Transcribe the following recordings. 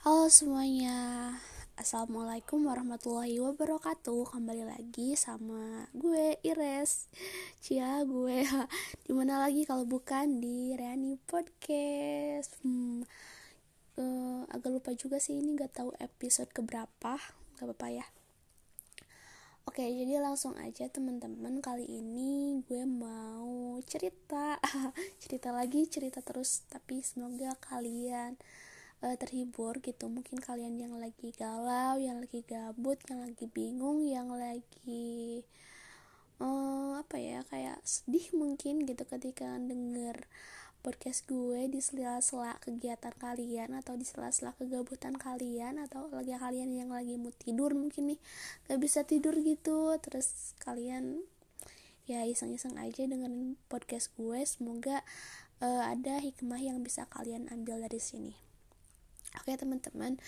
Halo semuanya. Assalamualaikum warahmatullahi wabarakatuh. Kembali lagi sama gue Ires. Cia gue. Di mana lagi kalau bukan di Reani Podcast? Hmm, uh, Agak lupa juga sih ini gak tahu episode keberapa. Gak apa-apa ya. Oke jadi langsung aja teman-teman. Kali ini gue mau cerita. Cerita lagi cerita terus. Tapi semoga kalian uh, terhibur gitu. Mungkin kalian yang lagi galau yang lagi gabut yang lagi bingung yang lagi uh, apa ya kayak sedih mungkin gitu ketika denger podcast gue di sela-sela kegiatan kalian atau di sela-sela kegabutan kalian atau lagi kalian yang lagi mau tidur mungkin nih gak bisa tidur gitu. Terus kalian ya iseng-iseng aja dengerin podcast gue. Semoga uh, ada hikmah yang bisa kalian ambil dari sini Oke teman-teman,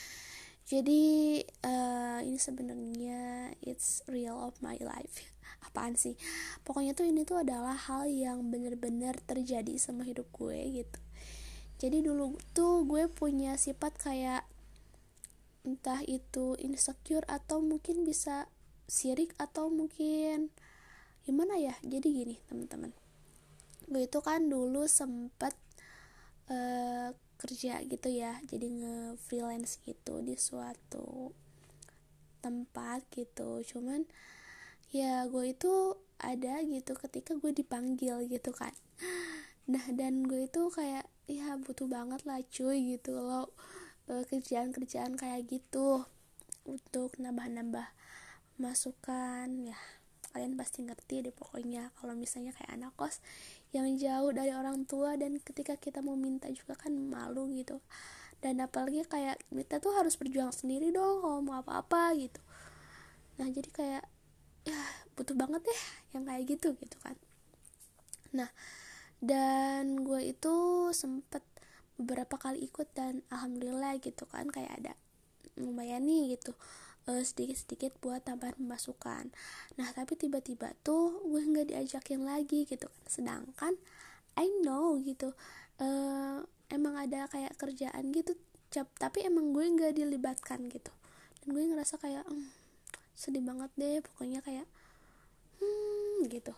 jadi uh, ini sebenarnya it's real of my life. Apaan sih? Pokoknya tuh ini tuh adalah hal yang bener-bener terjadi sama hidup gue gitu. Jadi dulu tuh gue punya sifat kayak entah itu insecure atau mungkin bisa sirik atau mungkin gimana ya jadi gini teman-teman gue itu kan dulu sempet uh, kerja gitu ya jadi nge freelance gitu di suatu tempat gitu. Cuman ya gue itu ada gitu ketika gue dipanggil gitu kan. Nah dan gue itu kayak ya butuh banget lah cuy gitu loh eh, kerjaan-kerjaan kayak gitu untuk nambah-nambah masukan ya kalian pasti ngerti deh pokoknya. Kalau misalnya kayak anak kos yang jauh dari orang tua dan ketika kita mau minta juga kan malu gitu. Dan apalagi kayak kita tuh harus berjuang sendiri dong kalau mau apa-apa gitu. Nah jadi kayak ya butuh banget deh yang kayak gitu gitu kan. Nah dan gue itu sempet beberapa kali ikut dan alhamdulillah gitu kan kayak ada lumayan nih gitu sedikit-sedikit buat tambahan pemasukan. Nah tapi tiba-tiba tuh gue nggak diajakin lagi gitu kan. Sedangkan I know gitu uh, emang ada kayak kerjaan gitu cap tapi emang gue nggak dilibatkan gitu. Dan gue ngerasa kayak hmm, sedih banget deh pokoknya kayak hmm gitu.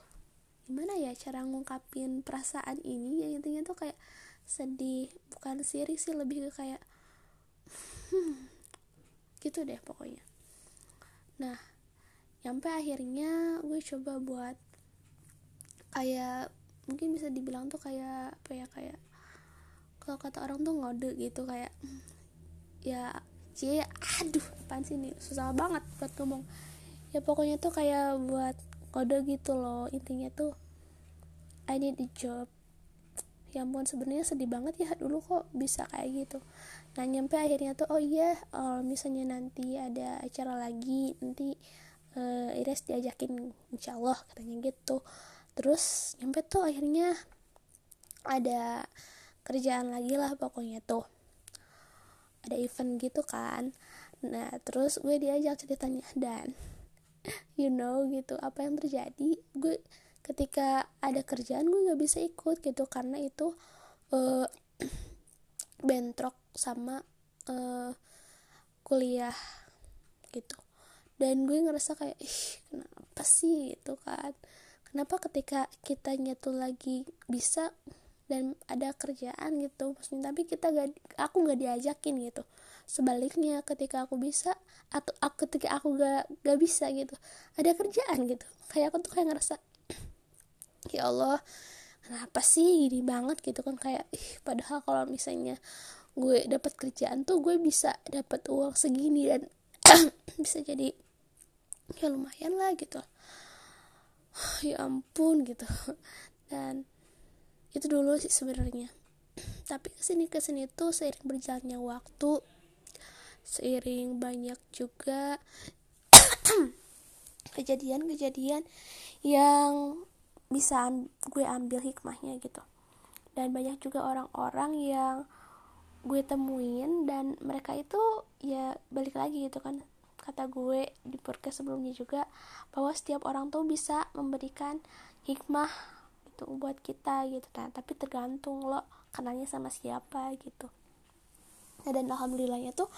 Gimana ya cara ngungkapin perasaan ini? Ya intinya tuh kayak sedih bukan siri sih lebih ke kayak hmm, gitu deh pokoknya nah sampai akhirnya gue coba buat kayak mungkin bisa dibilang tuh kayak apa ya kayak kalau kata orang tuh ngode gitu kayak ya cie aduh apaan sih ini? Susah banget buat ngomong. Ya pokoknya tuh kayak buat kode gitu loh intinya tuh I need a job ya ampun sebenarnya sedih banget ya dulu kok bisa kayak gitu. Nah nyampe akhirnya tuh oh iya oh, misalnya nanti ada acara lagi nanti uh, Iris diajakin insya Allah katanya gitu. Terus nyampe tuh akhirnya ada kerjaan lagi lah pokoknya tuh. Ada event gitu kan. Nah terus gue diajak ceritanya dan you know gitu apa yang terjadi? Gue ketika ada kerjaan gue nggak bisa ikut gitu karena itu uh, bentrok sama uh, kuliah gitu. Dan gue ngerasa kayak ih kenapa sih? Itu kan. Kenapa ketika kita tuh lagi bisa dan ada kerjaan gitu maksudnya tapi kita gak aku nggak diajakin gitu. Sebaliknya ketika aku bisa atau aku ketika aku gak gak bisa gitu ada kerjaan gitu. Kayak aku tuh kayak ngerasa ya Allah kenapa sih gini banget gitu kan? Kayak ih padahal kalau misalnya gue dapat kerjaan tuh gue bisa dapat uang segini dan bisa jadi ya lumayan lah gitu. Ya ampun gitu. Dan itu dulu sih sebenarnya. Tapi ke sini ke sini tuh seiring berjalannya waktu seiring banyak juga kejadian-kejadian yang bisa gue ambil hikmahnya gitu. Dan banyak juga orang-orang yang gue temuin dan mereka itu ya balik lagi gitu kan. Kata gue di podcast sebelumnya juga bahwa setiap orang tuh bisa memberikan hikmah gitu buat kita gitu kan. Tapi tergantung lo kenalnya sama siapa gitu. Nah, dan alhamdulillahnya tuh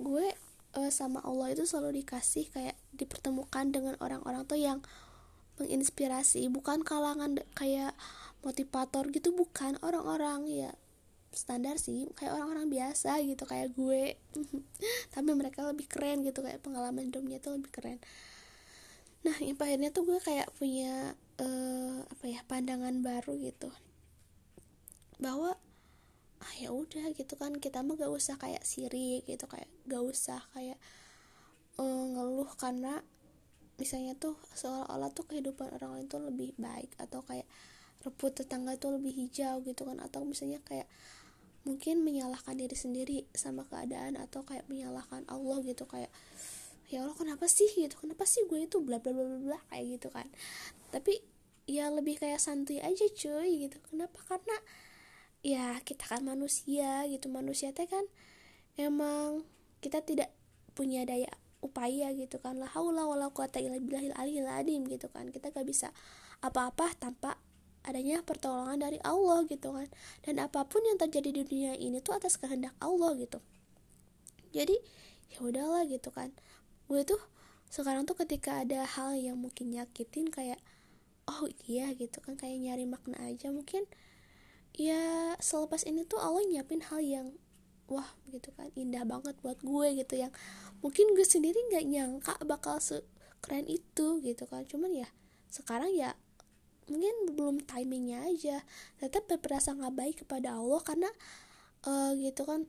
gue uh, sama Allah itu selalu dikasih kayak dipertemukan dengan orang-orang tuh yang menginspirasi bukan kalangan kayak motivator gitu bukan. Orang-orang ya standar sih kayak orang-orang biasa gitu kayak gue. Tapi mereka lebih keren gitu kayak pengalaman hidupnya tuh lebih keren. Nah yang akhirnya tuh gue kayak punya uh, apa ya pandangan baru gitu. Bahwa ah ya udah gitu kan kita mah gak usah kayak sirik gitu kayak gak usah kayak uh, ngeluh karena misalnya tuh seolah-olah tuh kehidupan orang lain tuh lebih baik atau kayak rumput tetangga tuh lebih hijau gitu kan atau misalnya kayak mungkin menyalahkan diri sendiri sama keadaan atau kayak menyalahkan Allah gitu kayak ya Allah kenapa sih? gitu kenapa sih gue itu bla bla bla bla? kayak gitu kan. Tapi ya lebih kayak santuy aja cuy gitu. Kenapa? Karena ya kita kan manusia gitu. Manusia teh kan emang kita tidak punya daya upaya gitu kan. Lah haula wala quwata illa billahil aliyil adim gitu kan. Kita gak bisa apa-apa tanpa adanya pertolongan dari Allah gitu kan. Dan apa pun yang terjadi di dunia ini tuh atas kehendak Allah gitu. Jadi ya udahlah gitu kan. Gue tuh sekarang tuh ketika ada hal yang mungkin nyakitin kayak oh iya gitu kan. Kayak nyari makna aja mungkin ya selepas ini tuh Allah nyiapin hal yang wah gitu kan indah banget buat gue gitu yang mungkin gue sendiri nggak nyangka bakal sekeren itu gitu kan. Cuman ya sekarang ya mungkin belum timingnya aja. Tetap berprasangka baik kepada Allah karena uh, gitu kan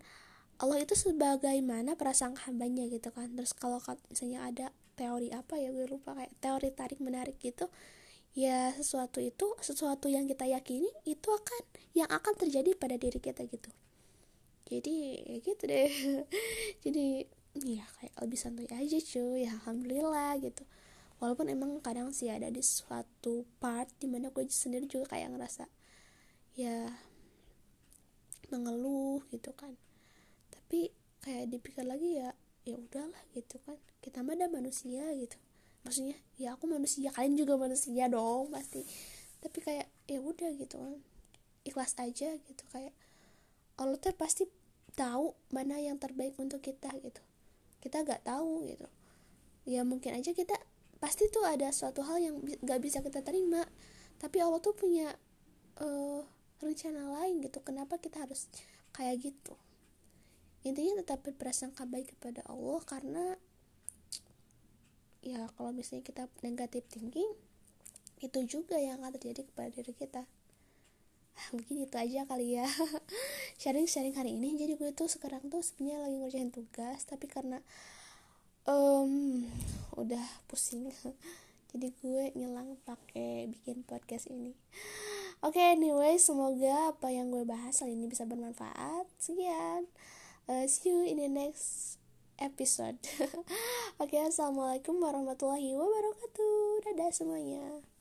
Allah itu sebagaimana prasangka hambanya gitu kan. Terus kalau misalnya ada teori apa ya gue lupa kayak teori tarik menarik gitu ya sesuatu itu sesuatu yang kita yakini itu akan yang akan terjadi pada diri kita gitu jadi ya gitu deh. Jadi ya kayak lebih santai aja cuy. Ya alhamdulillah gitu. Walaupun emang kadang sih ada di suatu part di mana gue sendiri juga kayak ngerasa ya mengeluh gitu kan. Tapi kayak dipikir lagi ya ya udahlah gitu kan. Kita mah ada manusia gitu. Maksudnya ya aku manusia kalian juga manusia dong pasti. Tapi kayak ya udah gitu kan. Ikhlas aja gitu. Kayak Allah tuh pasti tahu mana yang terbaik untuk kita gitu. Kita gak tahu gitu. Ya mungkin aja kita pasti tuh ada suatu hal yang gak bisa kita terima. Tapi Allah tuh punya uh, rencana lain gitu. Kenapa kita harus kayak gitu? Intinya tetap berprasangka baik kepada Allah karena ya kalau misalnya kita negatif thinking itu juga yang akan terjadi kepada diri kita mungkin itu aja kali ya. Sharing-sharing hari ini jadi gue tuh sekarang tuh sebenarnya lagi ngerjain tugas tapi karena um, udah pusing. Jadi gue nyelang pakai bikin podcast ini. Oke okay, anyway semoga apa yang gue bahas kali ini bisa bermanfaat. Sekian. Uh, see you in the next episode. Oke okay, assalamualaikum warahmatullahi wabarakatuh. Dadah semuanya